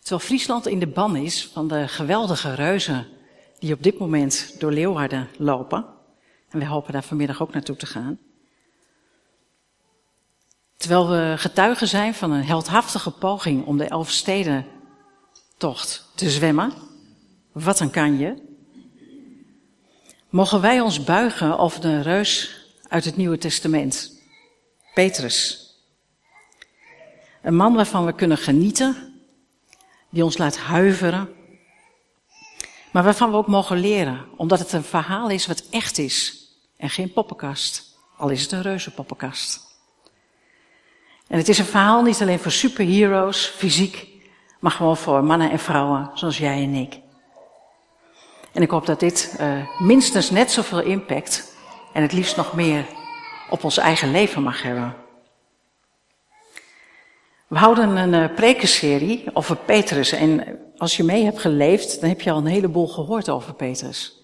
Terwijl Friesland in de ban is van de geweldige reuzen die op dit moment door Leeuwarden lopen. En we hopen daar vanmiddag ook naartoe te gaan. Terwijl we getuigen zijn van een heldhaftige poging om de Elfstedentocht te zwemmen. Wat een kan je. Mogen wij ons buigen over de reus uit het Nieuwe Testament. Petrus. Een man waarvan we kunnen genieten, die ons laat huiveren, maar waarvan we ook mogen leren, omdat het een verhaal is wat echt is en geen poppenkast, al is het een reuzenpoppenkast. En het is een verhaal niet alleen voor superheroes, fysiek, maar gewoon voor mannen en vrouwen zoals jij en ik. En ik hoop dat dit uh, minstens net zoveel impact en het liefst nog meer op ons eigen leven mag hebben. We houden een uh, prekenserie over Petrus. En als je mee hebt geleefd, dan heb je al een heleboel gehoord over Petrus.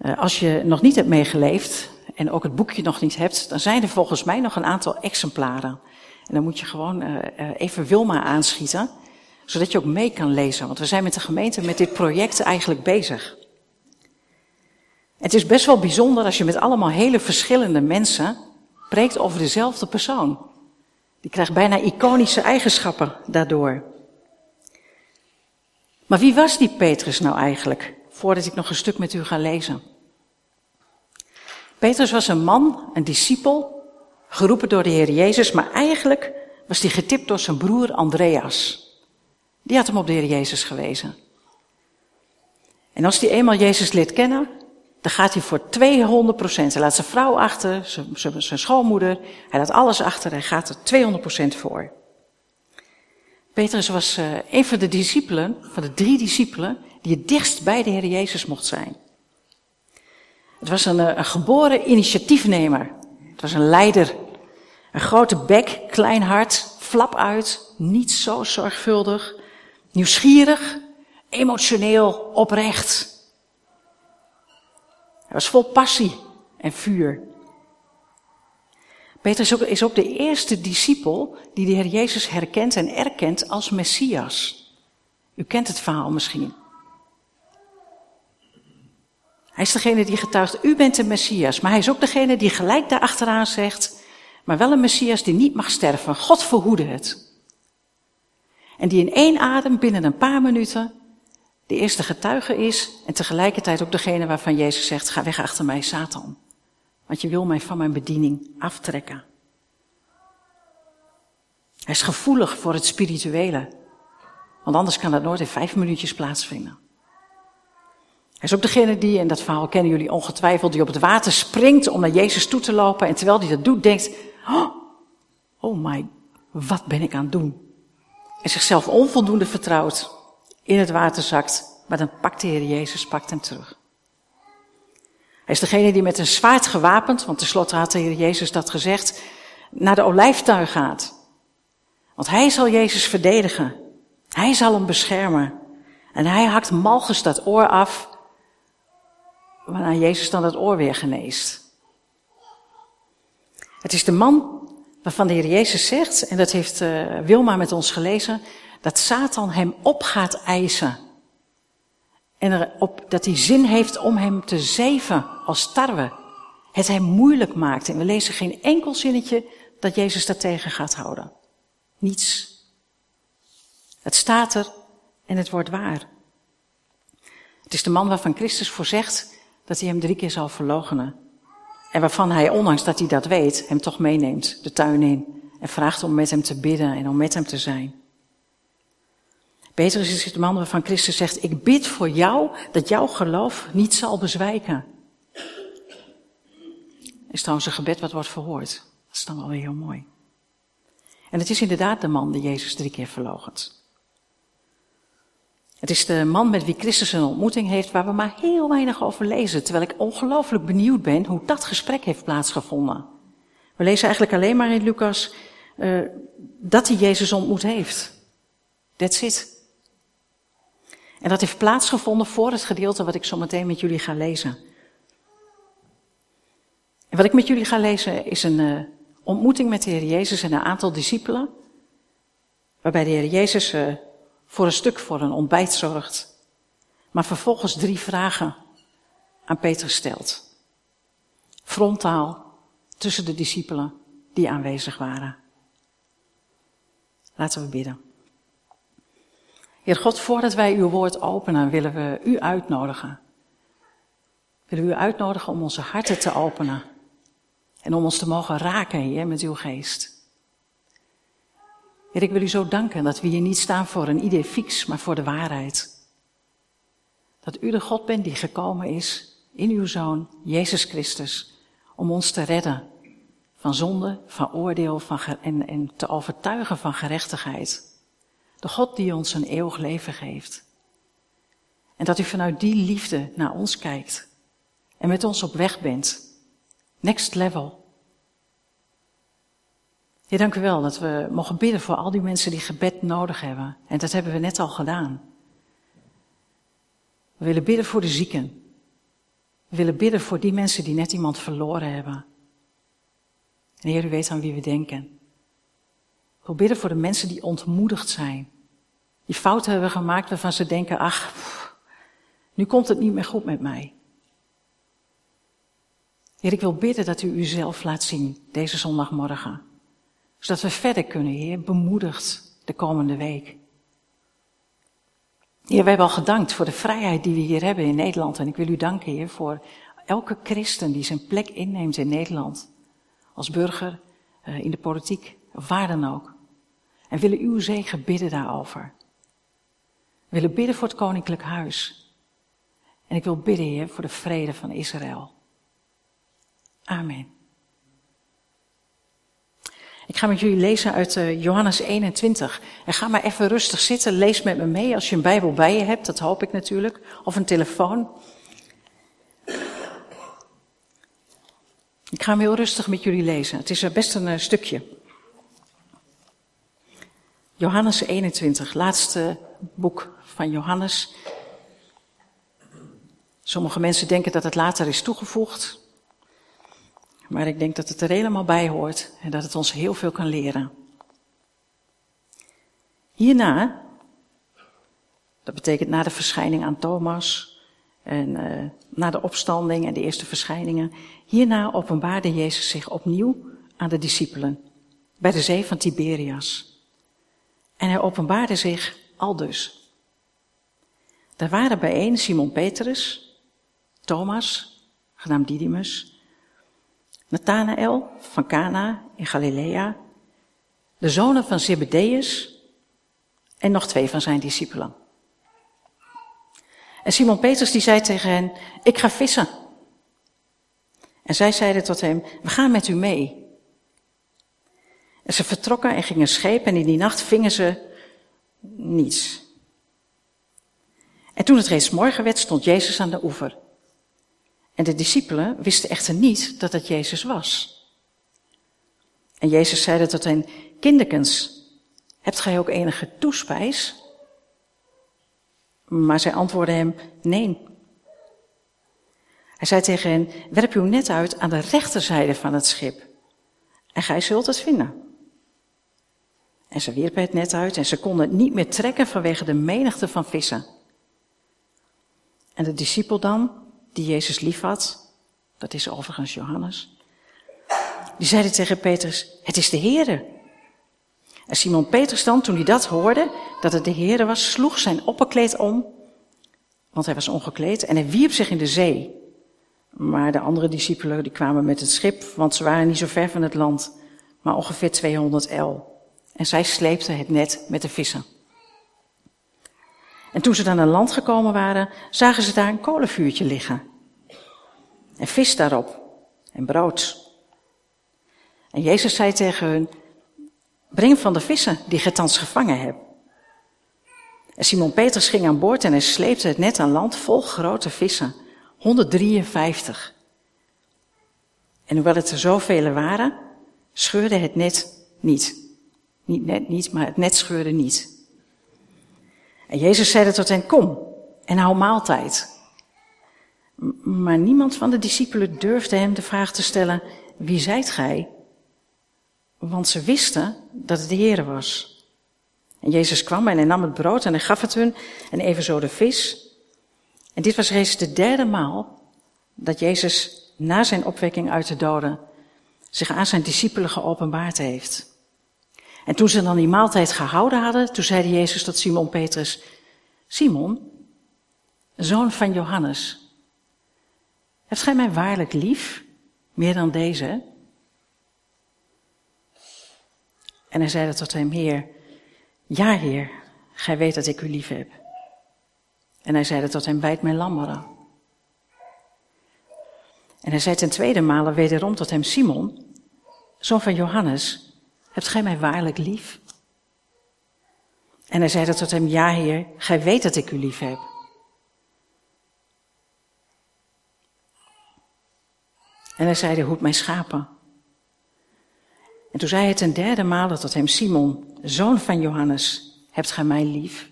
Uh, als je nog niet hebt meegeleefd en ook het boekje nog niet hebt, dan zijn er volgens mij nog een aantal exemplaren. En dan moet je gewoon uh, even Wilma aanschieten, zodat je ook mee kan lezen. Want we zijn met de gemeente met dit project eigenlijk bezig. Het is best wel bijzonder als je met allemaal hele verschillende mensen preekt over dezelfde persoon. Die krijgt bijna iconische eigenschappen daardoor. Maar wie was die Petrus nou eigenlijk? Voordat ik nog een stuk met u ga lezen. Petrus was een man, een discipel, geroepen door de Heer Jezus, maar eigenlijk was hij getipt door zijn broer Andreas. Die had hem op de Heer Jezus gewezen. En als hij eenmaal Jezus leert kennen, dan gaat hij voor 200 procent. Hij laat zijn vrouw achter, zijn, zijn schoonmoeder, hij laat alles achter, hij gaat er 200 procent voor. Petrus was uh, een van de discipelen, van de drie discipelen, die het dichtst bij de Heer Jezus mocht zijn. Het was een, eh, een geboren initiatiefnemer. Het was een leider. Een grote bek, klein hart, flap uit, niet zo zorgvuldig, nieuwsgierig, emotioneel, oprecht. Was vol passie en vuur. Petrus is ook, is ook de eerste discipel die de Heer Jezus herkent en erkent als Messias. U kent het verhaal misschien. Hij is degene die getuigt, u bent de Messias. Maar hij is ook degene die gelijk daarachteraan zegt, maar wel een Messias die niet mag sterven. God verhoede het. En die in één adem binnen een paar minuten de eerste getuige is en tegelijkertijd ook degene waarvan Jezus zegt, ga weg achter mij, Satan. Want je wil mij van mijn bediening aftrekken. Hij is gevoelig voor het spirituele. Want anders kan dat nooit in vijf minuutjes plaatsvinden. Hij is ook degene die, en dat verhaal kennen jullie ongetwijfeld, die op het water springt om naar Jezus toe te lopen. En terwijl hij dat doet, denkt, oh, oh my, wat ben ik aan het doen? En zichzelf onvoldoende vertrouwt in het water zakt, maar dan pakt de Heer Jezus pakt hem terug. Hij is degene die met een zwaard gewapend, want tenslotte had de Heer Jezus dat gezegd, naar de olijftuin gaat. Want hij zal Jezus verdedigen. Hij zal hem beschermen. En hij hakt Malchus dat oor af, waarna Jezus dan dat oor weer geneest. Het is de man waarvan de Heer Jezus zegt, en dat heeft uh, Wilma met ons gelezen, dat Satan hem op gaat eisen. En erop, dat hij zin heeft om hem te zeven als tarwe. Het hem moeilijk maakt. En we lezen geen enkel zinnetje dat Jezus dat tegen gaat houden. Niets. Het staat er en het wordt waar. Het is de man waarvan Christus voorzegt dat hij hem drie keer zal verloochenen. En waarvan hij, ondanks dat hij dat weet, hem toch meeneemt de tuin in. En vraagt om met hem te bidden en om met hem te zijn. Petrus is de man waarvan Christus zegt, ik bid voor jou dat jouw geloof niet zal bezwijken. Is trouwens een gebed wat wordt verhoord. Dat is dan wel weer heel mooi. En het is inderdaad de man die Jezus drie keer verloochent. Het is de man met wie Christus een ontmoeting heeft waar we maar heel weinig over lezen, terwijl ik ongelooflijk benieuwd ben hoe dat gesprek heeft plaatsgevonden. We lezen eigenlijk alleen maar in Lucas uh, dat hij Jezus ontmoet heeft. That's it. En dat heeft plaatsgevonden voor het gedeelte wat ik zo meteen met jullie ga lezen. En wat ik met jullie ga lezen is een uh, ontmoeting met de Heer Jezus en een aantal discipelen. Waarbij de Heer Jezus uh, voor een stuk voor een ontbijt zorgt, maar vervolgens drie vragen aan Petrus stelt. Frontaal tussen de discipelen die aanwezig waren. Laten we bidden. Heer God, voordat wij uw woord openen, willen we u uitnodigen. Willen we u uitnodigen om onze harten te openen. En om ons te mogen raken, Heer, met uw geest. Heer, ik wil u zo danken dat we hier niet staan voor een idee fix, maar voor de waarheid. Dat u de God bent die gekomen is in uw Zoon, Jezus Christus, om ons te redden van zonde, van oordeel van en, en te overtuigen van gerechtigheid. De God die ons een eeuwig leven geeft. En dat u vanuit die liefde naar ons kijkt en met ons op weg bent. Next level. Heer, dank u wel dat we mogen bidden voor al die mensen die gebed nodig hebben. En dat hebben we net al gedaan. We willen bidden voor de zieken. We willen bidden voor die mensen die net iemand verloren hebben. En Heer, u weet aan wie we denken. Wil bidden voor de mensen die ontmoedigd zijn. Die fouten hebben gemaakt waarvan ze denken, ach, nu komt het niet meer goed met mij. Heer, ik wil bidden dat u uzelf laat zien deze zondagmorgen. Zodat we verder kunnen, Heer, bemoedigd de komende week. Heer, wij hebben al gedankt voor de vrijheid die we hier hebben in Nederland. En ik wil u danken, Heer, voor elke christen die zijn plek inneemt in Nederland. Als burger, eh, in de politiek, of waar dan ook. En willen uw zegen bidden daarover. We willen bidden voor het koninklijk huis. En ik wil bidden, Heer, voor de vrede van Israël. Amen. Ik ga met jullie lezen uit uh, Johannes 21. En ga maar even rustig zitten. Lees met me mee als je een Bijbel bij je hebt. Dat hoop ik natuurlijk. Of een telefoon. Ik ga hem heel rustig met jullie lezen. Het is uh, best een uh, stukje. Johannes 21, laatste boek van Johannes. Sommige mensen denken dat het later is toegevoegd. Maar ik denk dat het er helemaal bij hoort en dat het ons heel veel kan leren. Hierna, dat betekent na de verschijning aan Thomas en uh, na de opstanding en de eerste verschijningen, hierna openbaarde Jezus zich opnieuw aan de discipelen bij de zee van Tiberias. En hij openbaarde zich aldus. Daar waren bijeen Simon Petrus, Thomas, genaamd Didymus, Nathanael van Cana in Galilea, de zonen van Zebedeus en nog twee van zijn discipelen. En Simon Petrus die zei tegen hen, ik ga vissen. En zij zeiden tot hem, we gaan met u mee. En ze vertrokken en gingen schepen en in die nacht vingen ze niets. En toen het reeds morgen werd, stond Jezus aan de oever. En de discipelen wisten echter niet dat het Jezus was. En Jezus zeide tot hen, kinderkens, hebt gij ook enige toespijs? Maar zij antwoordden hem, nee. Hij zei tegen hen, werp uw net uit aan de rechterzijde van het schip. En gij zult het vinden. En ze wierpen het net uit en ze konden het niet meer trekken vanwege de menigte van vissen. En de discipel dan, die Jezus liefhad, dat is overigens Johannes, die zeide tegen Petrus, het is de Heere. En Simon Petrus dan, toen hij dat hoorde, dat het de Heere was, sloeg zijn opperkleed om, want hij was ongekleed, en hij wierp zich in de zee. Maar de andere discipelen die kwamen met het schip, want ze waren niet zo ver van het land, maar ongeveer 200 el. En zij sleepten het net met de vissen. En toen ze dan aan land gekomen waren, zagen ze daar een kolenvuurtje liggen. En vis daarop. En brood. En Jezus zei tegen hun, breng van de vissen die ge thans gevangen hebt. En Simon Petrus ging aan boord en hij sleepte het net aan land vol grote vissen. 153. En hoewel het er zoveel waren, scheurde het net niet. Niet net niet, maar het net scheurde niet. En Jezus zei tot hen, kom en hou maaltijd. Maar niemand van de discipelen durfde hem de vraag te stellen, wie zijt gij? Want ze wisten dat het de Heer was. En Jezus kwam en hij nam het brood en hij gaf het hun en evenzo de vis. En dit was reeds de derde maal dat Jezus na zijn opwekking uit de doden zich aan zijn discipelen geopenbaard heeft. En toen ze dan die maaltijd gehouden hadden, toen zeide Jezus tot Simon Petrus, Simon, zoon van Johannes, hebt gij mij waarlijk lief, meer dan deze? En hij zeide tot hem, Heer, ja Heer, gij weet dat ik u lief heb. En hij zeide tot hem, wijd mijn lammeren. En hij zei ten tweede male wederom tot hem, Simon, zoon van Johannes, hebt gij mij waarlijk lief? En hij zeide tot hem, ja heer, gij weet dat ik u lief heb. En hij zeide, hoed mijn schapen. En toen zei hij ten derde male tot hem, Simon, zoon van Johannes, hebt gij mij lief?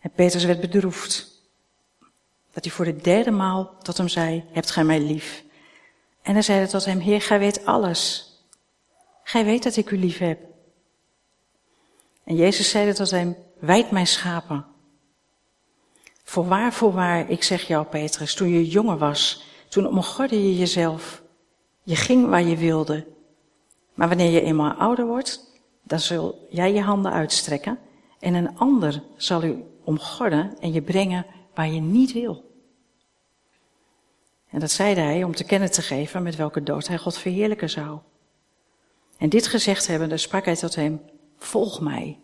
En Petrus werd bedroefd. Dat hij voor de derde maal tot hem zei, hebt gij mij lief? En hij zeide tot hem, Heer, gij weet alles. Gij weet dat ik u lief heb. En Jezus zeide tot hem, wijd mijn schapen. Voorwaar, voorwaar, ik zeg jou, Petrus, toen je jonger was, toen omgorde je jezelf. Je ging waar je wilde. Maar wanneer je eenmaal ouder wordt, dan zul jij je handen uitstrekken en een ander zal u omgorden en je brengen waar je niet wil. En dat zeide hij om te kennen te geven met welke dood hij God verheerlijken zou. En dit gezegd hebbende sprak hij tot hem, volg mij.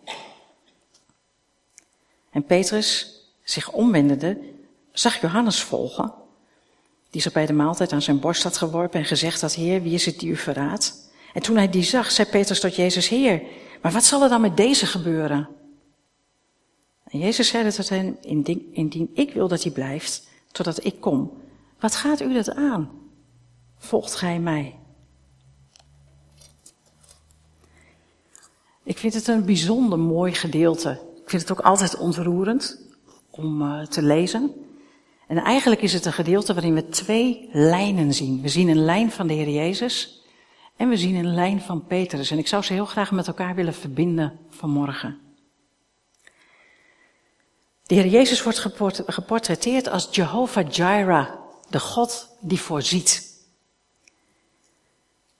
En Petrus, zich omwendende, zag Johannes volgen, die zich bij de maaltijd aan zijn borst had geworpen en gezegd had, Heer, wie is het die u verraadt? En toen hij die zag, zei Petrus tot Jezus, Heer, maar wat zal er dan met deze gebeuren? En Jezus zei tot hem, indien ik wil dat hij blijft, totdat ik kom, wat gaat u dat aan? Volgt gij mij? Ik vind het een bijzonder mooi gedeelte. Ik vind het ook altijd ontroerend om uh, te lezen. En eigenlijk is het een gedeelte waarin we twee lijnen zien. We zien een lijn van de Heer Jezus en we zien een lijn van Petrus. En ik zou ze heel graag met elkaar willen verbinden vanmorgen. De Heer Jezus wordt geportretteerd als Jehovah Jireh, de God die voorziet.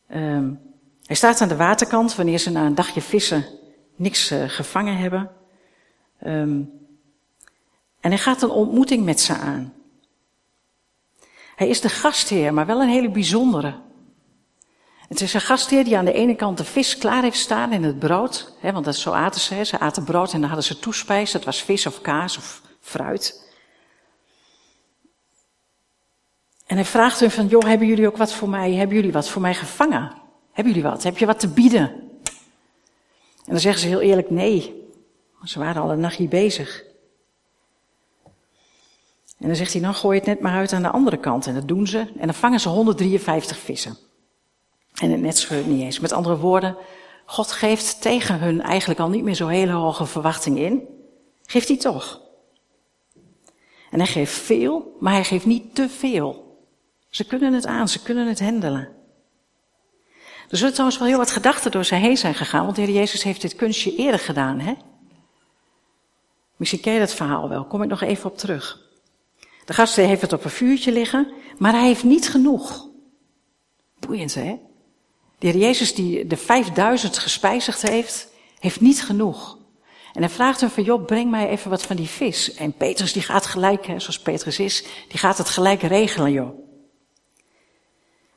Um, hij staat aan de waterkant wanneer ze na een dagje vissen niks uh, gevangen hebben. Um, en hij gaat een ontmoeting met ze aan. Hij is de gastheer, maar wel een hele bijzondere. Het is een gastheer die aan de ene kant de vis klaar heeft staan in het brood. Hè, want dat zo aten ze. Ze aten brood en dan hadden ze toespijs. Dat was vis of kaas of fruit. En hij vraagt hun van, joh, hebben jullie ook wat voor mij, hebben jullie wat voor mij gevangen? Hebben jullie wat? Heb je wat te bieden? En dan zeggen ze heel eerlijk nee. ze waren al een nachtje bezig. En dan zegt hij, nou gooi het net maar uit aan de andere kant. En dat doen ze. En dan vangen ze 153 vissen. En het net scheurt niet eens. Met andere woorden, God geeft tegen hun eigenlijk al niet meer zo hele hoge verwachting in. Geeft hij toch. En hij geeft veel, maar hij geeft niet te veel. Ze kunnen het aan, ze kunnen het handelen. Er zullen trouwens wel heel wat gedachten door ze heen zijn gegaan, want de Heer Jezus heeft dit kunstje eerder gedaan, hè? Misschien ken je dat verhaal wel, kom ik nog even op terug. De gast heeft het op een vuurtje liggen, maar hij heeft niet genoeg. Boeiend, hè? De Heer Jezus die de 5000 gespijzigd heeft, heeft niet genoeg. En hij vraagt hem van, joh, breng mij even wat van die vis. En Petrus die gaat gelijk, hè, zoals Petrus is, die gaat het gelijk regelen, joh.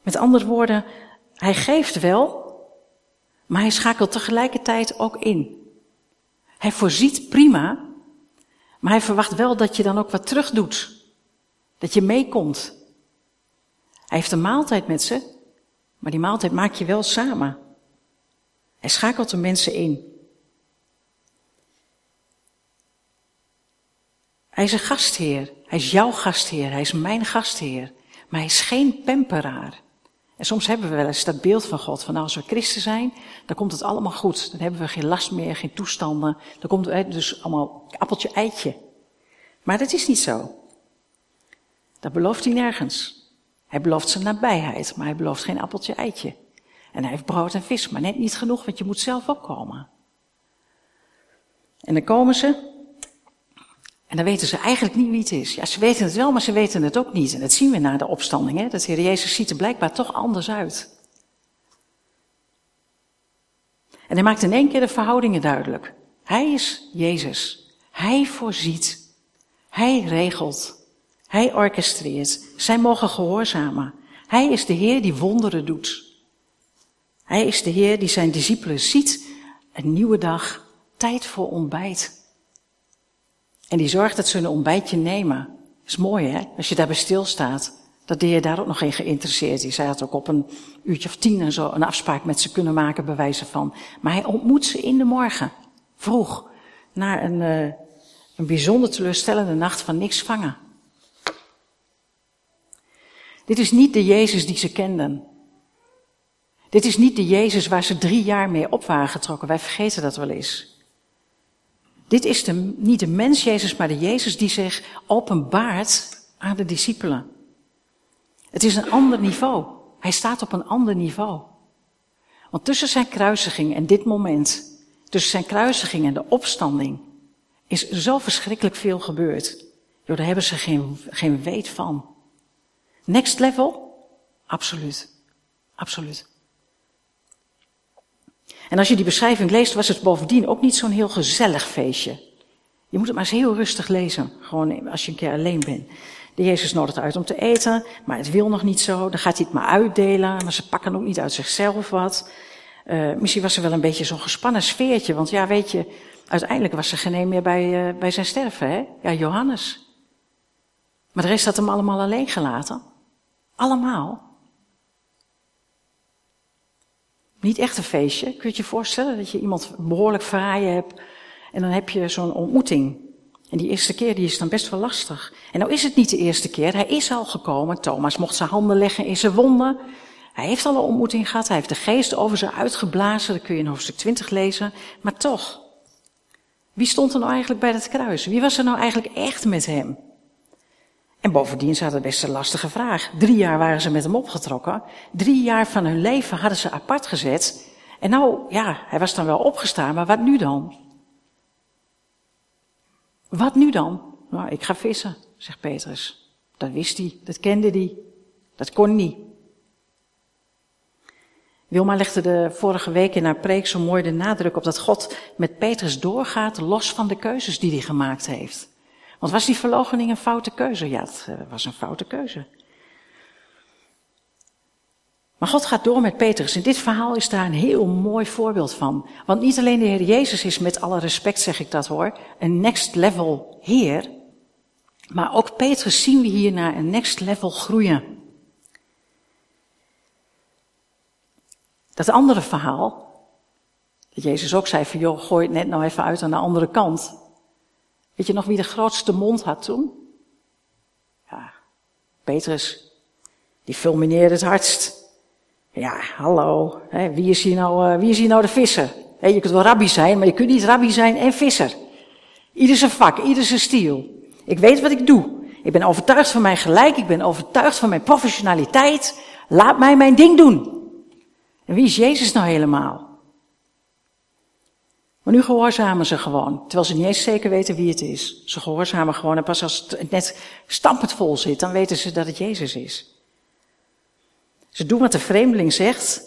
Met andere woorden, hij geeft wel, maar hij schakelt tegelijkertijd ook in. Hij voorziet prima, maar hij verwacht wel dat je dan ook wat terug doet. Dat je meekomt. Hij heeft een maaltijd met ze, maar die maaltijd maak je wel samen. Hij schakelt de mensen in. Hij is een gastheer. Hij is jouw gastheer. Hij is mijn gastheer. Maar hij is geen pemperaar. En soms hebben we wel eens dat beeld van God, van nou, als we christen zijn, dan komt het allemaal goed. Dan hebben we geen last meer, geen toestanden. Dan komt het dus allemaal appeltje eitje. Maar dat is niet zo. Dat belooft hij nergens. Hij belooft zijn nabijheid, maar hij belooft geen appeltje eitje. En hij heeft brood en vis, maar net niet genoeg, want je moet zelf ook komen. En dan komen ze. En dan weten ze eigenlijk niet wie het is. Ja, ze weten het wel, maar ze weten het ook niet. En dat zien we na de opstanding. Hè? Dat Heer Jezus ziet er blijkbaar toch anders uit. En hij maakt in één keer de verhoudingen duidelijk. Hij is Jezus. Hij voorziet. Hij regelt. Hij orchestreert. Zij mogen gehoorzamen. Hij is de Heer die wonderen doet. Hij is de Heer die zijn discipelen ziet. Een nieuwe dag. Tijd voor ontbijt. En die zorgt dat ze een ontbijtje nemen. Is mooi hè, als je daarbij stilstaat. Dat de Heer daar ook nog in geïnteresseerd is. Hij had ook op een uurtje of tien en zo een afspraak met ze kunnen maken, bij wijze van. Maar hij ontmoet ze in de morgen. Vroeg. Na een, uh, een bijzonder teleurstellende nacht van niks vangen. Dit is niet de Jezus die ze kenden. Dit is niet de Jezus waar ze drie jaar mee op waren getrokken. Wij vergeten dat wel eens. Dit is de, niet de mens Jezus, maar de Jezus die zich openbaart aan de discipelen. Het is een ander niveau. Hij staat op een ander niveau. Want tussen zijn kruisiging en dit moment, tussen zijn kruisiging en de opstanding, is zo verschrikkelijk veel gebeurd. Joh, daar hebben ze geen, geen weet van. Next level? Absoluut. Absoluut. En als je die beschrijving leest, was het bovendien ook niet zo'n heel gezellig feestje. Je moet het maar eens heel rustig lezen, gewoon als je een keer alleen bent. De Jezus nodigt uit om te eten, maar het wil nog niet zo. Dan gaat hij het maar uitdelen, maar ze pakken ook niet uit zichzelf wat. Uh, misschien was er wel een beetje zo'n gespannen sfeertje, want ja, weet je, uiteindelijk was er geen meer bij, uh, bij zijn sterven, hè? Ja, Johannes. Maar de rest had hem allemaal alleen gelaten. Allemaal. Niet echt een feestje. Kun je je voorstellen dat je iemand behoorlijk verraaien hebt en dan heb je zo'n ontmoeting. En die eerste keer die is dan best wel lastig. En nou is het niet de eerste keer. Hij is al gekomen. Thomas mocht zijn handen leggen in zijn wonden. Hij heeft al een ontmoeting gehad. Hij heeft de geest over ze uitgeblazen. Dat kun je in hoofdstuk 20 lezen. Maar toch. Wie stond er nou eigenlijk bij dat kruis? Wie was er nou eigenlijk echt met hem? En bovendien ze hadden best een lastige vraag. Drie jaar waren ze met hem opgetrokken. Drie jaar van hun leven hadden ze apart gezet. En nou, ja, hij was dan wel opgestaan, maar wat nu dan? Wat nu dan? Nou, ik ga vissen, zegt Petrus. Dat wist hij, dat kende hij, dat kon niet. Wilma legde de vorige week in haar preek zo mooi de nadruk op dat God met Petrus doorgaat los van de keuzes die hij gemaakt heeft. Want was die verloochening een foute keuze? Ja, het eh, was een foute keuze. Maar God gaat door met Petrus. In dit verhaal is daar een heel mooi voorbeeld van. Want niet alleen de Heer Jezus is, met alle respect zeg ik dat hoor, een next level Heer. Maar ook Petrus zien we hier naar een next level groeien. Dat andere verhaal, dat Jezus ook zei van joh, gooi het net nou even uit aan de andere kant. Weet je nog wie de grootste mond had toen? Ja, Petrus. Die fulmineerde het hardst. Ja, hallo. Wie, is hier nou, uh, wie is hier nou de visser? Je kunt wel rabbi zijn, maar je kunt niet rabbi zijn en visser. Ieder zijn vak, ieder zijn stiel. Ik weet wat ik doe. Ik ben overtuigd van mijn gelijk. Ik ben overtuigd van mijn professionaliteit. Laat mij mijn ding doen. En wie is Jezus nou helemaal? Maar nu gehoorzamen ze gewoon, terwijl ze niet eens zeker weten wie het is. Ze gehoorzamen gewoon en pas als het net stampend vol zit, dan weten ze dat het Jezus is. Ze doen wat de vreemdeling zegt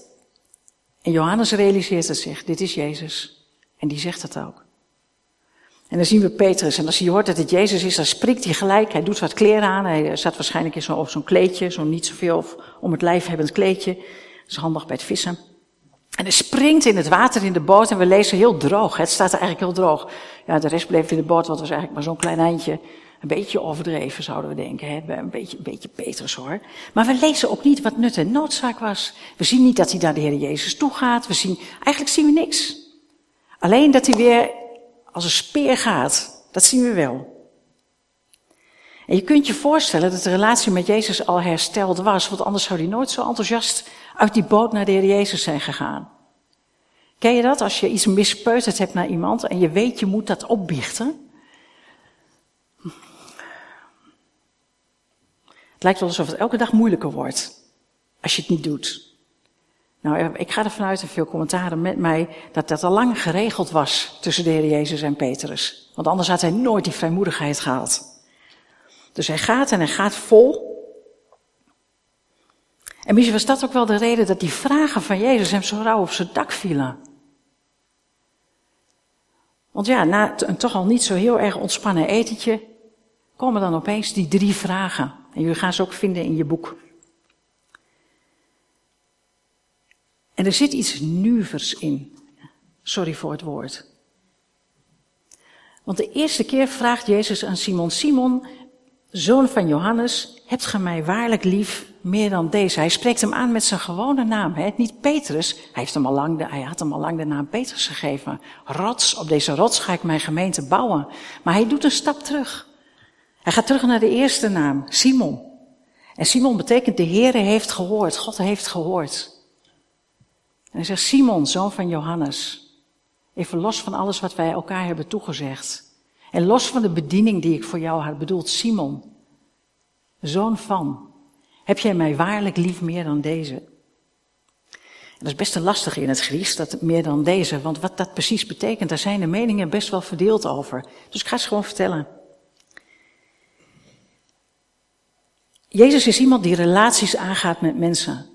en Johannes realiseert het zich, dit is Jezus. En die zegt het ook. En dan zien we Petrus en als hij hoort dat het Jezus is, dan spreekt hij gelijk. Hij doet wat kleren aan, hij zat waarschijnlijk in zo'n zo kleedje, zo'n niet zoveel om het lijf hebbend kleedje. Dat is handig bij het vissen. En hij springt in het water in de boot en we lezen heel droog. Het staat er eigenlijk heel droog. Ja, de rest bleef in de boot, wat was eigenlijk maar zo'n klein eindje. Een beetje overdreven zouden we denken. Hè? Een, beetje, een beetje Petrus hoor. Maar we lezen ook niet wat nut en noodzaak was. We zien niet dat hij naar de Heer Jezus toe gaat. We zien, eigenlijk zien we niks. Alleen dat hij weer als een speer gaat. Dat zien we wel. En je kunt je voorstellen dat de relatie met Jezus al hersteld was, want anders zou hij nooit zo enthousiast uit die boot naar de Heer Jezus zijn gegaan. Ken je dat? Als je iets mispeuterd hebt naar iemand en je weet je moet dat opbiechten. Het lijkt wel alsof het elke dag moeilijker wordt als je het niet doet. Nou, ik ga ervan uit, en veel commentaren met mij, dat dat al lang geregeld was tussen de Heer Jezus en Petrus. Want anders had hij nooit die vrijmoedigheid gehad. Dus hij gaat en hij gaat vol. En misschien was dat ook wel de reden dat die vragen van Jezus hem zo rauw op zijn dak vielen. Want ja, na een toch al niet zo heel erg ontspannen etentje, komen dan opeens die drie vragen. En jullie gaan ze ook vinden in je boek. En er zit iets nuivers in. Sorry voor het woord. Want de eerste keer vraagt Jezus aan Simon: Simon, zoon van Johannes, hebt ge mij waarlijk lief meer dan deze? Hij spreekt hem aan met zijn gewone naam, hè? niet Petrus. Hij, heeft hem al lang de, hij had hem al lang de naam Petrus gegeven. Rots, op deze rots ga ik mijn gemeente bouwen. Maar hij doet een stap terug. Hij gaat terug naar de eerste naam, Simon. En Simon betekent de Heere heeft gehoord, God heeft gehoord. En hij zegt, Simon, zoon van Johannes, even los van alles wat wij elkaar hebben toegezegd. En los van de bediening die ik voor jou had bedoeld, Simon, zoon van, heb jij mij waarlijk lief meer dan deze? En dat is best een lastig in het Grieks, dat meer dan deze, want wat dat precies betekent, daar zijn de meningen best wel verdeeld over. Dus ik ga het gewoon vertellen. Jezus is iemand die relaties aangaat met mensen.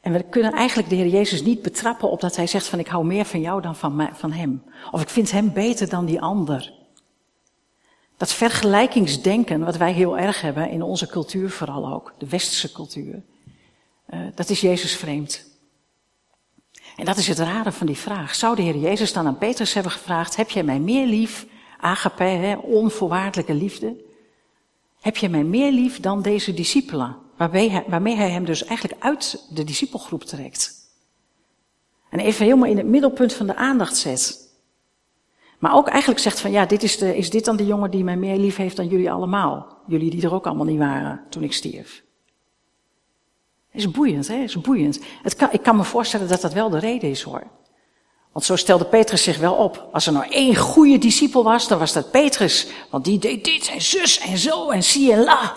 En we kunnen eigenlijk de Heer Jezus niet betrappen op dat hij zegt van ik hou meer van jou dan van, mij, van hem. Of ik vind hem beter dan die ander. Dat vergelijkingsdenken wat wij heel erg hebben in onze cultuur vooral ook, de westerse cultuur, uh, dat is Jezus vreemd. En dat is het rare van die vraag. Zou de Heer Jezus dan aan Petrus hebben gevraagd, heb jij mij meer lief, agape, onvoorwaardelijke liefde? Heb je mij meer lief dan deze discipelen? Waarmee hij, waarmee hij hem dus eigenlijk uit de discipelgroep trekt. En even helemaal in het middelpunt van de aandacht zet. Maar ook eigenlijk zegt van ja, dit is, de, is dit dan de jongen die mij meer lief heeft dan jullie allemaal? Jullie die er ook allemaal niet waren toen ik stierf. Is boeiend, hè? Is boeiend. Het ik kan me voorstellen dat dat wel de reden is hoor. Want zo stelde Petrus zich wel op. Als er nou één goede discipel was, dan was dat Petrus. Want die deed dit en zus en zo en zie en la.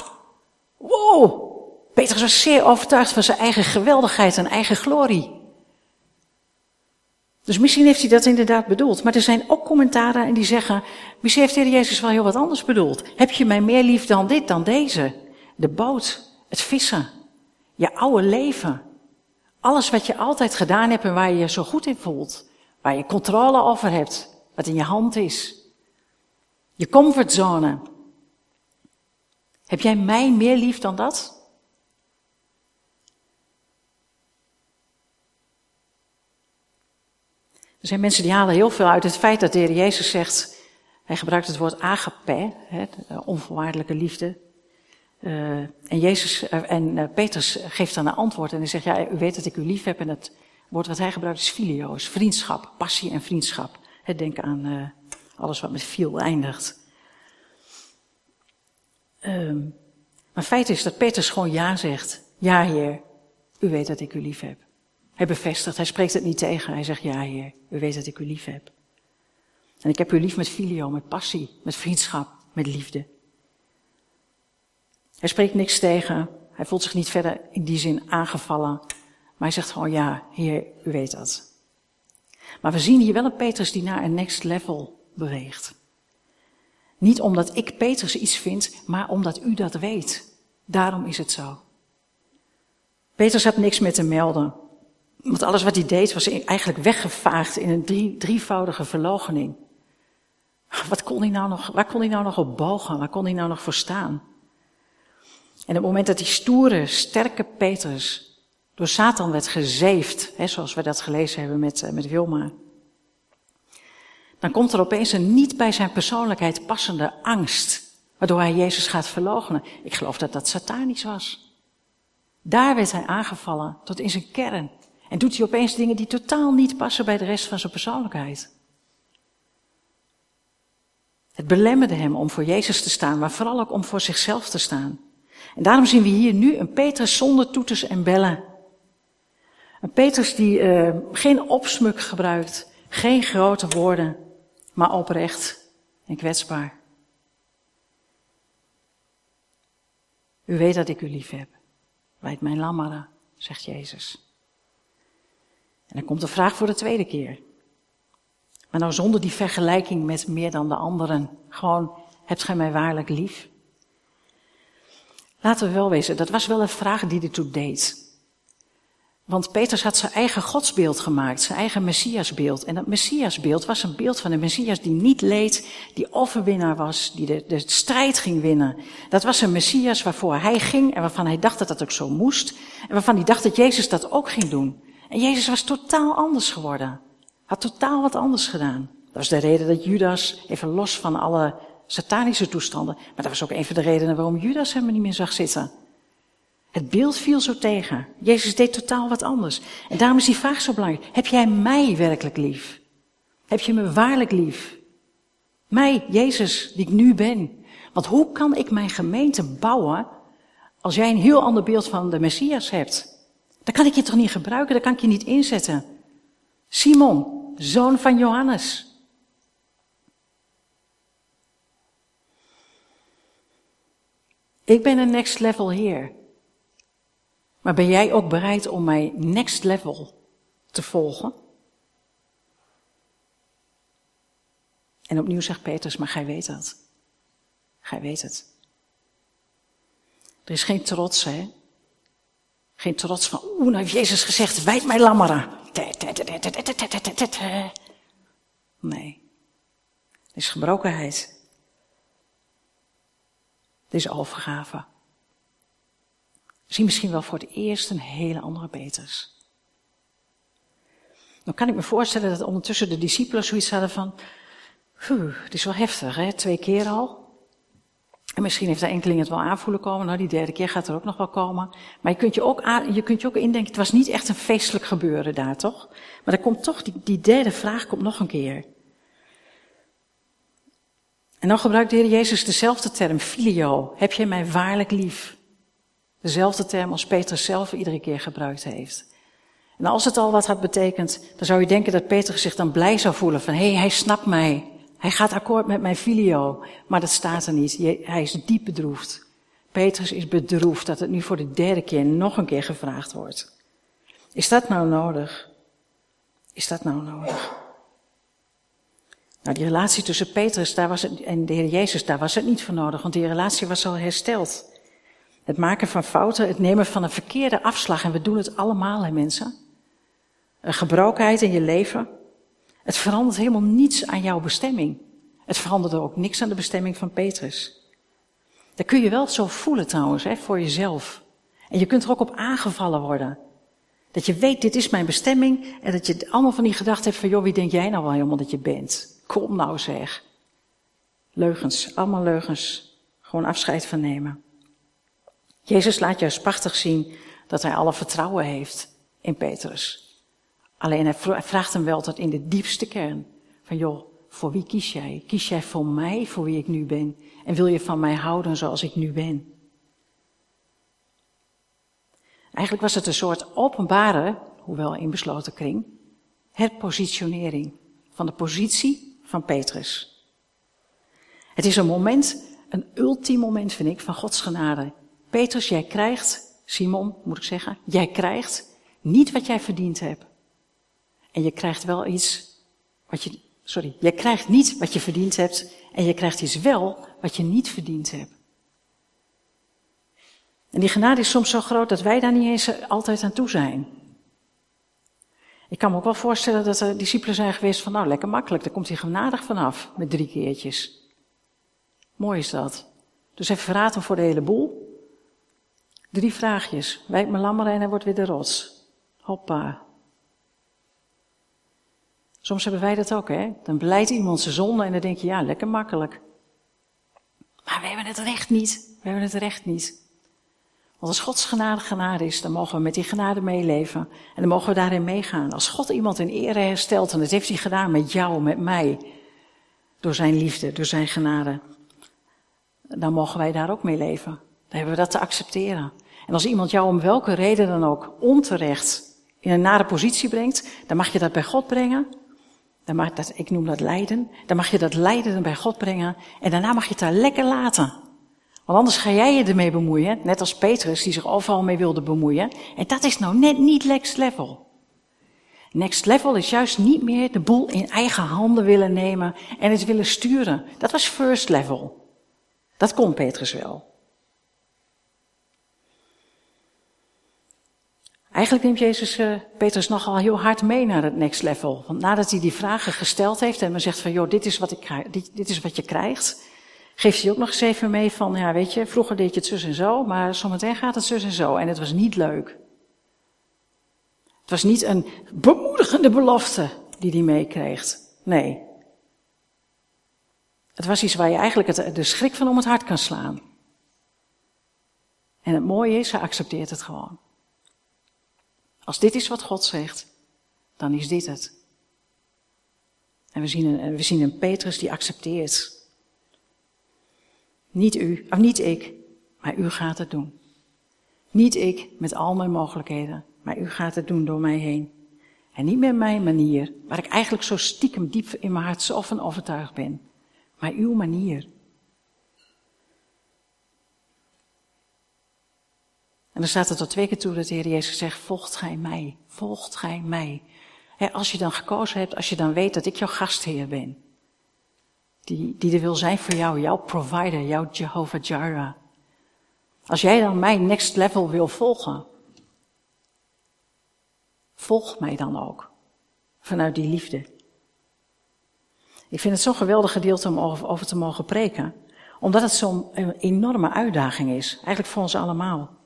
Wow! Petrus was zeer overtuigd van zijn eigen geweldigheid en eigen glorie. Dus misschien heeft hij dat inderdaad bedoeld. Maar er zijn ook commentaren en die zeggen, misschien heeft de Heer Jezus wel heel wat anders bedoeld. Heb je mij meer lief dan dit, dan deze? De boot, het vissen, je oude leven. Alles wat je altijd gedaan hebt en waar je je zo goed in voelt. Waar je controle over hebt, wat in je hand is. Je comfortzone. Heb jij mij meer lief dan dat? Er zijn mensen die halen heel veel uit het feit dat de Heer Jezus zegt, hij gebruikt het woord agape, hè, onvoorwaardelijke liefde. Uh, en Jezus uh, en uh, Petrus geeft dan een antwoord en hij zegt, ja, u weet dat ik u lief heb en het woord wat hij gebruikt is filio's, vriendschap, passie en vriendschap. Denk aan alles wat met viel eindigt. Um, maar feit is dat Petrus gewoon ja zegt. Ja, Heer, u weet dat ik u lief heb. Hij bevestigt, hij spreekt het niet tegen. Hij zegt, ja heer, u weet dat ik u lief heb. En ik heb u lief met filio, met passie, met vriendschap, met liefde. Hij spreekt niks tegen. Hij voelt zich niet verder in die zin aangevallen. Maar hij zegt gewoon, ja, heer, u weet dat. Maar we zien hier wel een Petrus die naar een next level beweegt. Niet omdat ik Petrus iets vind, maar omdat u dat weet. Daarom is het zo. Petrus had niks meer te melden. Want alles wat hij deed was eigenlijk weggevaagd in een drie, drievoudige verlogening. Wat kon hij nou nog, waar kon hij nou nog op bogen? Waar kon hij nou nog voor staan? En op het moment dat die stoere, sterke Petrus door Satan werd gezeefd, hè, zoals we dat gelezen hebben met, eh, met Wilma, dan komt er opeens een niet bij zijn persoonlijkheid passende angst, waardoor hij Jezus gaat verloochenen. Ik geloof dat dat satanisch was. Daar werd hij aangevallen tot in zijn kern. En doet hij opeens dingen die totaal niet passen bij de rest van zijn persoonlijkheid. Het belemmerde hem om voor Jezus te staan, maar vooral ook om voor zichzelf te staan. En daarom zien we hier nu een Petrus zonder toeters en bellen. Een Petrus die uh, geen opsmuk gebruikt, geen grote woorden, maar oprecht en kwetsbaar. U weet dat ik u lief heb. Wijd mijn lammeren, zegt Jezus. En dan komt de vraag voor de tweede keer. Maar nou zonder die vergelijking met meer dan de anderen. Gewoon, hebt gij mij waarlijk lief? Laten we wel wezen, dat was wel een vraag die toen deed. Want Petrus had zijn eigen godsbeeld gemaakt, zijn eigen messiasbeeld. En dat messiasbeeld was een beeld van een messias die niet leed, die overwinnaar was, die de, de strijd ging winnen. Dat was een messias waarvoor hij ging en waarvan hij dacht dat dat ook zo moest. En waarvan hij dacht dat Jezus dat ook ging doen. En Jezus was totaal anders geworden. Had totaal wat anders gedaan. Dat was de reden dat Judas, even los van alle satanische toestanden, maar dat was ook een van de redenen waarom Judas hem niet meer zag zitten. Het beeld viel zo tegen. Jezus deed totaal wat anders. En daarom is die vraag zo belangrijk. Heb jij mij werkelijk lief? Heb je me waarlijk lief? Mij, Jezus, die ik nu ben. Want hoe kan ik mijn gemeente bouwen als jij een heel ander beeld van de Messias hebt? Dan kan ik je toch niet gebruiken, dan kan ik je niet inzetten. Simon, zoon van Johannes. Ik ben een next level heer. Maar ben jij ook bereid om mij next level te volgen? En opnieuw zegt Petrus, maar gij weet dat. Gij weet het. Er is geen trots, hè? Geen trots van, oeh, nou heeft Jezus gezegd, wijd mij lammeren. Nee. Het is gebrokenheid. Het is overgave. Zie misschien wel voor het eerst een hele andere Petrus. Dan kan ik me voorstellen dat ondertussen de discipelen zoiets hadden van, het is wel heftig, hè? twee keer al. En misschien heeft de enkeling het wel aanvoelen komen, nou die derde keer gaat er ook nog wel komen. Maar je kunt je ook, je, kunt je ook indenken, het was niet echt een feestelijk gebeuren daar, toch? Maar er komt toch, die, die derde vraag komt nog een keer. En dan gebruikt de Heer Jezus dezelfde term, filio. Heb je mij waarlijk lief? Dezelfde term als Petrus zelf iedere keer gebruikt heeft. En als het al wat had betekend, dan zou je denken dat Petrus zich dan blij zou voelen van, hé, hey, hij snapt mij. Hij gaat akkoord met mijn filio. Maar dat staat er niet. Hij is diep bedroefd. Petrus is bedroefd dat het nu voor de derde keer nog een keer gevraagd wordt. Is dat nou nodig? Is dat nou nodig? Nou, die relatie tussen Petrus daar was het, en de Heer Jezus, daar was het niet voor nodig, want die relatie was al hersteld. Het maken van fouten, het nemen van een verkeerde afslag. En we doen het allemaal, hè mensen. Een gebrokenheid in je leven. Het verandert helemaal niets aan jouw bestemming. Het veranderde ook niks aan de bestemming van Petrus. Dat kun je wel zo voelen trouwens, hè, voor jezelf. En je kunt er ook op aangevallen worden. Dat je weet, dit is mijn bestemming. En dat je allemaal van die gedachten hebt van, joh, wie denk jij nou wel helemaal dat je bent? Kom nou zeg. Leugens, allemaal leugens. Gewoon afscheid van nemen. Jezus laat juist prachtig zien dat hij alle vertrouwen heeft in Petrus. Alleen hij vraagt hem wel tot in de diepste kern van joh, voor wie kies jij? Kies jij voor mij, voor wie ik nu ben? En wil je van mij houden zoals ik nu ben? Eigenlijk was het een soort openbare, hoewel in besloten kring, herpositionering van de positie van Petrus. Het is een moment, een ultiem moment vind ik, van Gods genade Petrus, jij krijgt, Simon moet ik zeggen, jij krijgt niet wat jij verdiend hebt. En je krijgt wel iets wat je, sorry, jij krijgt niet wat je verdiend hebt en je krijgt iets wel wat je niet verdiend hebt. En die genade is soms zo groot dat wij daar niet eens altijd aan toe zijn. Ik kan me ook wel voorstellen dat er discipelen zijn geweest van, nou lekker makkelijk, daar komt hij genadig vanaf met drie keertjes. Mooi is dat. Dus even verraten voor de hele boel. Drie vraagjes. Wijk me lammeren en hij wordt weer de rots. Hoppa. Soms hebben wij dat ook, hè? Dan beleidt iemand zijn zonde en dan denk je, ja, lekker makkelijk. Maar we hebben het recht niet. We hebben het recht niet. Want als Gods genade genade is, dan mogen we met die genade meeleven. En dan mogen we daarin meegaan. Als God iemand in ere herstelt, en dat heeft hij gedaan met jou, met mij, door zijn liefde, door zijn genade, dan mogen wij daar ook mee leven. Dan hebben we dat te accepteren. En als iemand jou om welke reden dan ook onterecht in een nare positie brengt, dan mag je dat bij God brengen. Dan mag dat, ik noem dat lijden. Dan mag je dat lijden bij God brengen. En daarna mag je het daar lekker laten. Want anders ga jij je ermee bemoeien. Net als Petrus, die zich overal mee wilde bemoeien. En dat is nou net niet next level. Next level is juist niet meer de boel in eigen handen willen nemen en het willen sturen. Dat was first level. Dat kon Petrus wel. Eigenlijk neemt Jezus uh, Petrus nogal heel hard mee naar het next level. Want nadat hij die vragen gesteld heeft en men zegt van, joh, dit is wat, ik dit, dit is wat je krijgt, geeft hij ook nog eens even mee van, ja, weet je, vroeger deed je het zus en zo, maar zometeen gaat het zus en zo. En het was niet leuk. Het was niet een bemoedigende belofte die hij meekreeg. Nee. Het was iets waar je eigenlijk het, de schrik van om het hart kan slaan. En het mooie is, hij accepteert het gewoon. Als dit is wat God zegt, dan is dit het. En we zien een, we zien een Petrus die accepteert. Niet u, of niet ik, maar u gaat het doen. Niet ik met al mijn mogelijkheden, maar u gaat het doen door mij heen. En niet met mijn manier, waar ik eigenlijk zo stiekem diep in mijn hart zo van overtuigd ben, maar uw manier. En dan staat er tot twee keer toe dat de Heer Jezus zegt, volgt gij mij, volgt gij mij. als je dan gekozen hebt, als je dan weet dat ik jouw gastheer ben, die, die er wil zijn voor jou, jouw provider, jouw Jehovah Jireh. Als jij dan mijn next level wil volgen, volg mij dan ook. Vanuit die liefde. Ik vind het zo'n geweldig gedeelte om over, over te mogen preken. Omdat het zo'n enorme uitdaging is. Eigenlijk voor ons allemaal.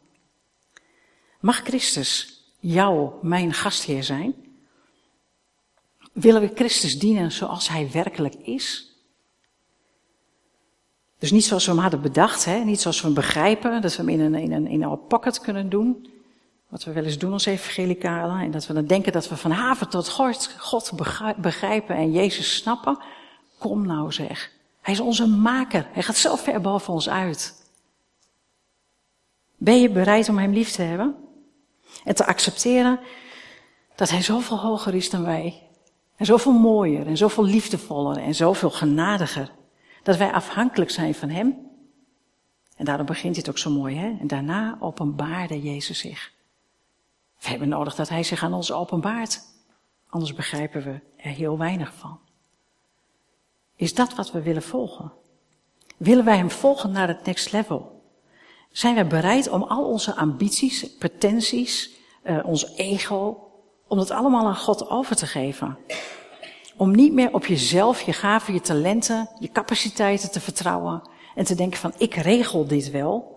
Mag Christus jou, mijn gastheer zijn? Willen we Christus dienen zoals hij werkelijk is? Dus niet zoals we hem hadden bedacht, hè? niet zoals we hem begrijpen, dat we hem in een, in een, in een pocket kunnen doen. Wat we wel eens doen als evangelicalen. En dat we dan denken dat we van haven tot God, God begrijpen en Jezus snappen. Kom nou zeg. Hij is onze maker. Hij gaat zo ver boven ons uit. Ben je bereid om hem lief te hebben? En te accepteren dat hij zoveel hoger is dan wij. En zoveel mooier en zoveel liefdevoller en zoveel genadiger. Dat wij afhankelijk zijn van hem. En daarom begint dit ook zo mooi, hè? En daarna openbaarde Jezus zich. We hebben nodig dat hij zich aan ons openbaart. Anders begrijpen we er heel weinig van. Is dat wat we willen volgen? Willen wij hem volgen naar het next level? Zijn wij bereid om al onze ambities, pretenties, uh, ons ego, om dat allemaal aan God over te geven? Om niet meer op jezelf, je gaven, je talenten, je capaciteiten te vertrouwen en te denken van ik regel dit wel.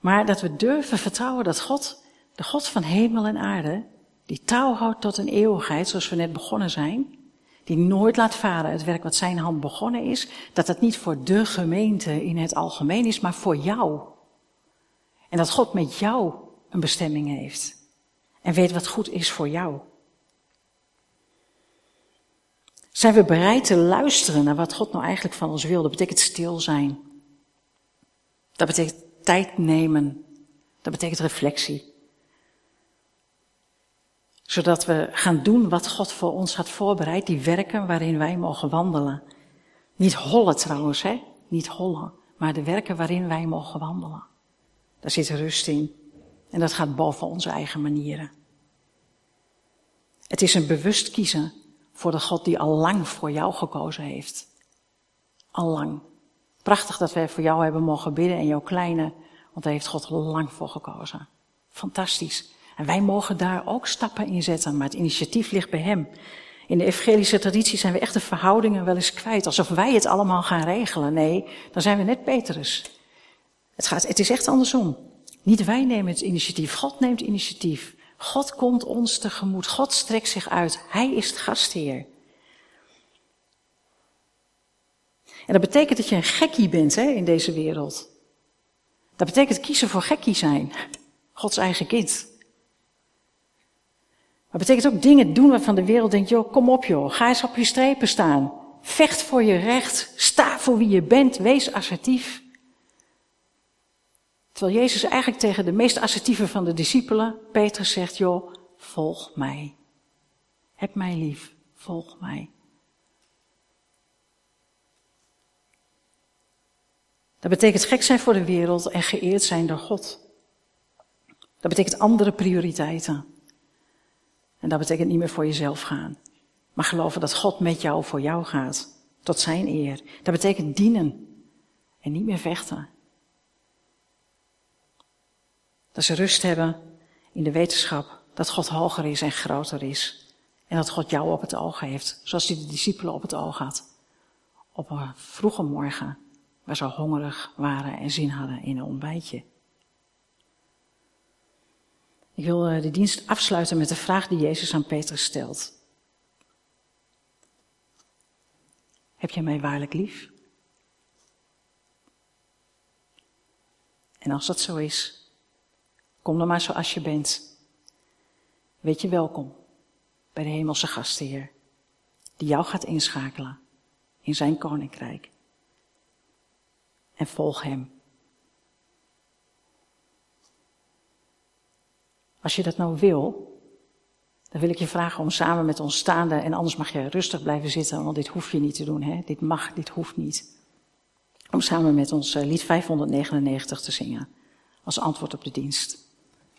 Maar dat we durven vertrouwen dat God, de God van hemel en aarde, die touw houdt tot een eeuwigheid zoals we net begonnen zijn, die nooit laat varen het werk wat zijn hand begonnen is, dat dat niet voor de gemeente in het algemeen is, maar voor jou. En dat God met jou een bestemming heeft. En weet wat goed is voor jou. Zijn we bereid te luisteren naar wat God nou eigenlijk van ons wil? Dat betekent stil zijn. Dat betekent tijd nemen. Dat betekent reflectie. Zodat we gaan doen wat God voor ons had voorbereid, die werken waarin wij mogen wandelen. Niet hollen trouwens, hè? Niet hollen, maar de werken waarin wij mogen wandelen. Daar zit rust in. En dat gaat boven onze eigen manieren. Het is een bewust kiezen voor de God die al lang voor jou gekozen heeft. Al lang. Prachtig dat wij voor jou hebben mogen bidden en jouw kleine, want daar heeft God lang voor gekozen. Fantastisch. En wij mogen daar ook stappen in zetten, maar het initiatief ligt bij Hem. In de evangelische traditie zijn we echt de verhoudingen wel eens kwijt, alsof wij het allemaal gaan regelen. Nee, dan zijn we net Petrus. Het, gaat, het is echt andersom. Niet wij nemen het initiatief, God neemt initiatief. God komt ons tegemoet. God strekt zich uit. Hij is de gastheer. En dat betekent dat je een gekkie bent hè, in deze wereld. Dat betekent kiezen voor gekkie zijn. Gods eigen kind. Maar betekent ook dingen doen waarvan de wereld denkt, joh, kom op joh, ga eens op je strepen staan. Vecht voor je recht, sta voor wie je bent, wees assertief. Terwijl Jezus eigenlijk tegen de meest assertieve van de discipelen, Petrus, zegt, joh, volg mij. Heb mij lief, volg mij. Dat betekent gek zijn voor de wereld en geëerd zijn door God. Dat betekent andere prioriteiten. En dat betekent niet meer voor jezelf gaan. Maar geloven dat God met jou voor jou gaat. Tot zijn eer. Dat betekent dienen. En niet meer vechten. Dat ze rust hebben in de wetenschap dat God hoger is en groter is. En dat God jou op het oog heeft, zoals hij de discipelen op het oog had. Op een vroege morgen, waar ze hongerig waren en zin hadden in een ontbijtje. Ik wil eh, de dienst afsluiten met de vraag die Jezus aan Petrus stelt. Heb jij mij waarlijk lief? En als dat zo is, kom dan maar zoals je bent. Weet je welkom bij de hemelse gastheer, die jou gaat inschakelen in zijn koninkrijk. En volg hem. Als je dat nou wil, dan wil ik je vragen om samen met ons staande, en anders mag je rustig blijven zitten, want dit hoef je niet te doen, hè? dit mag, dit hoeft niet. Om samen met ons eh, lied 599 te zingen, als antwoord op de dienst.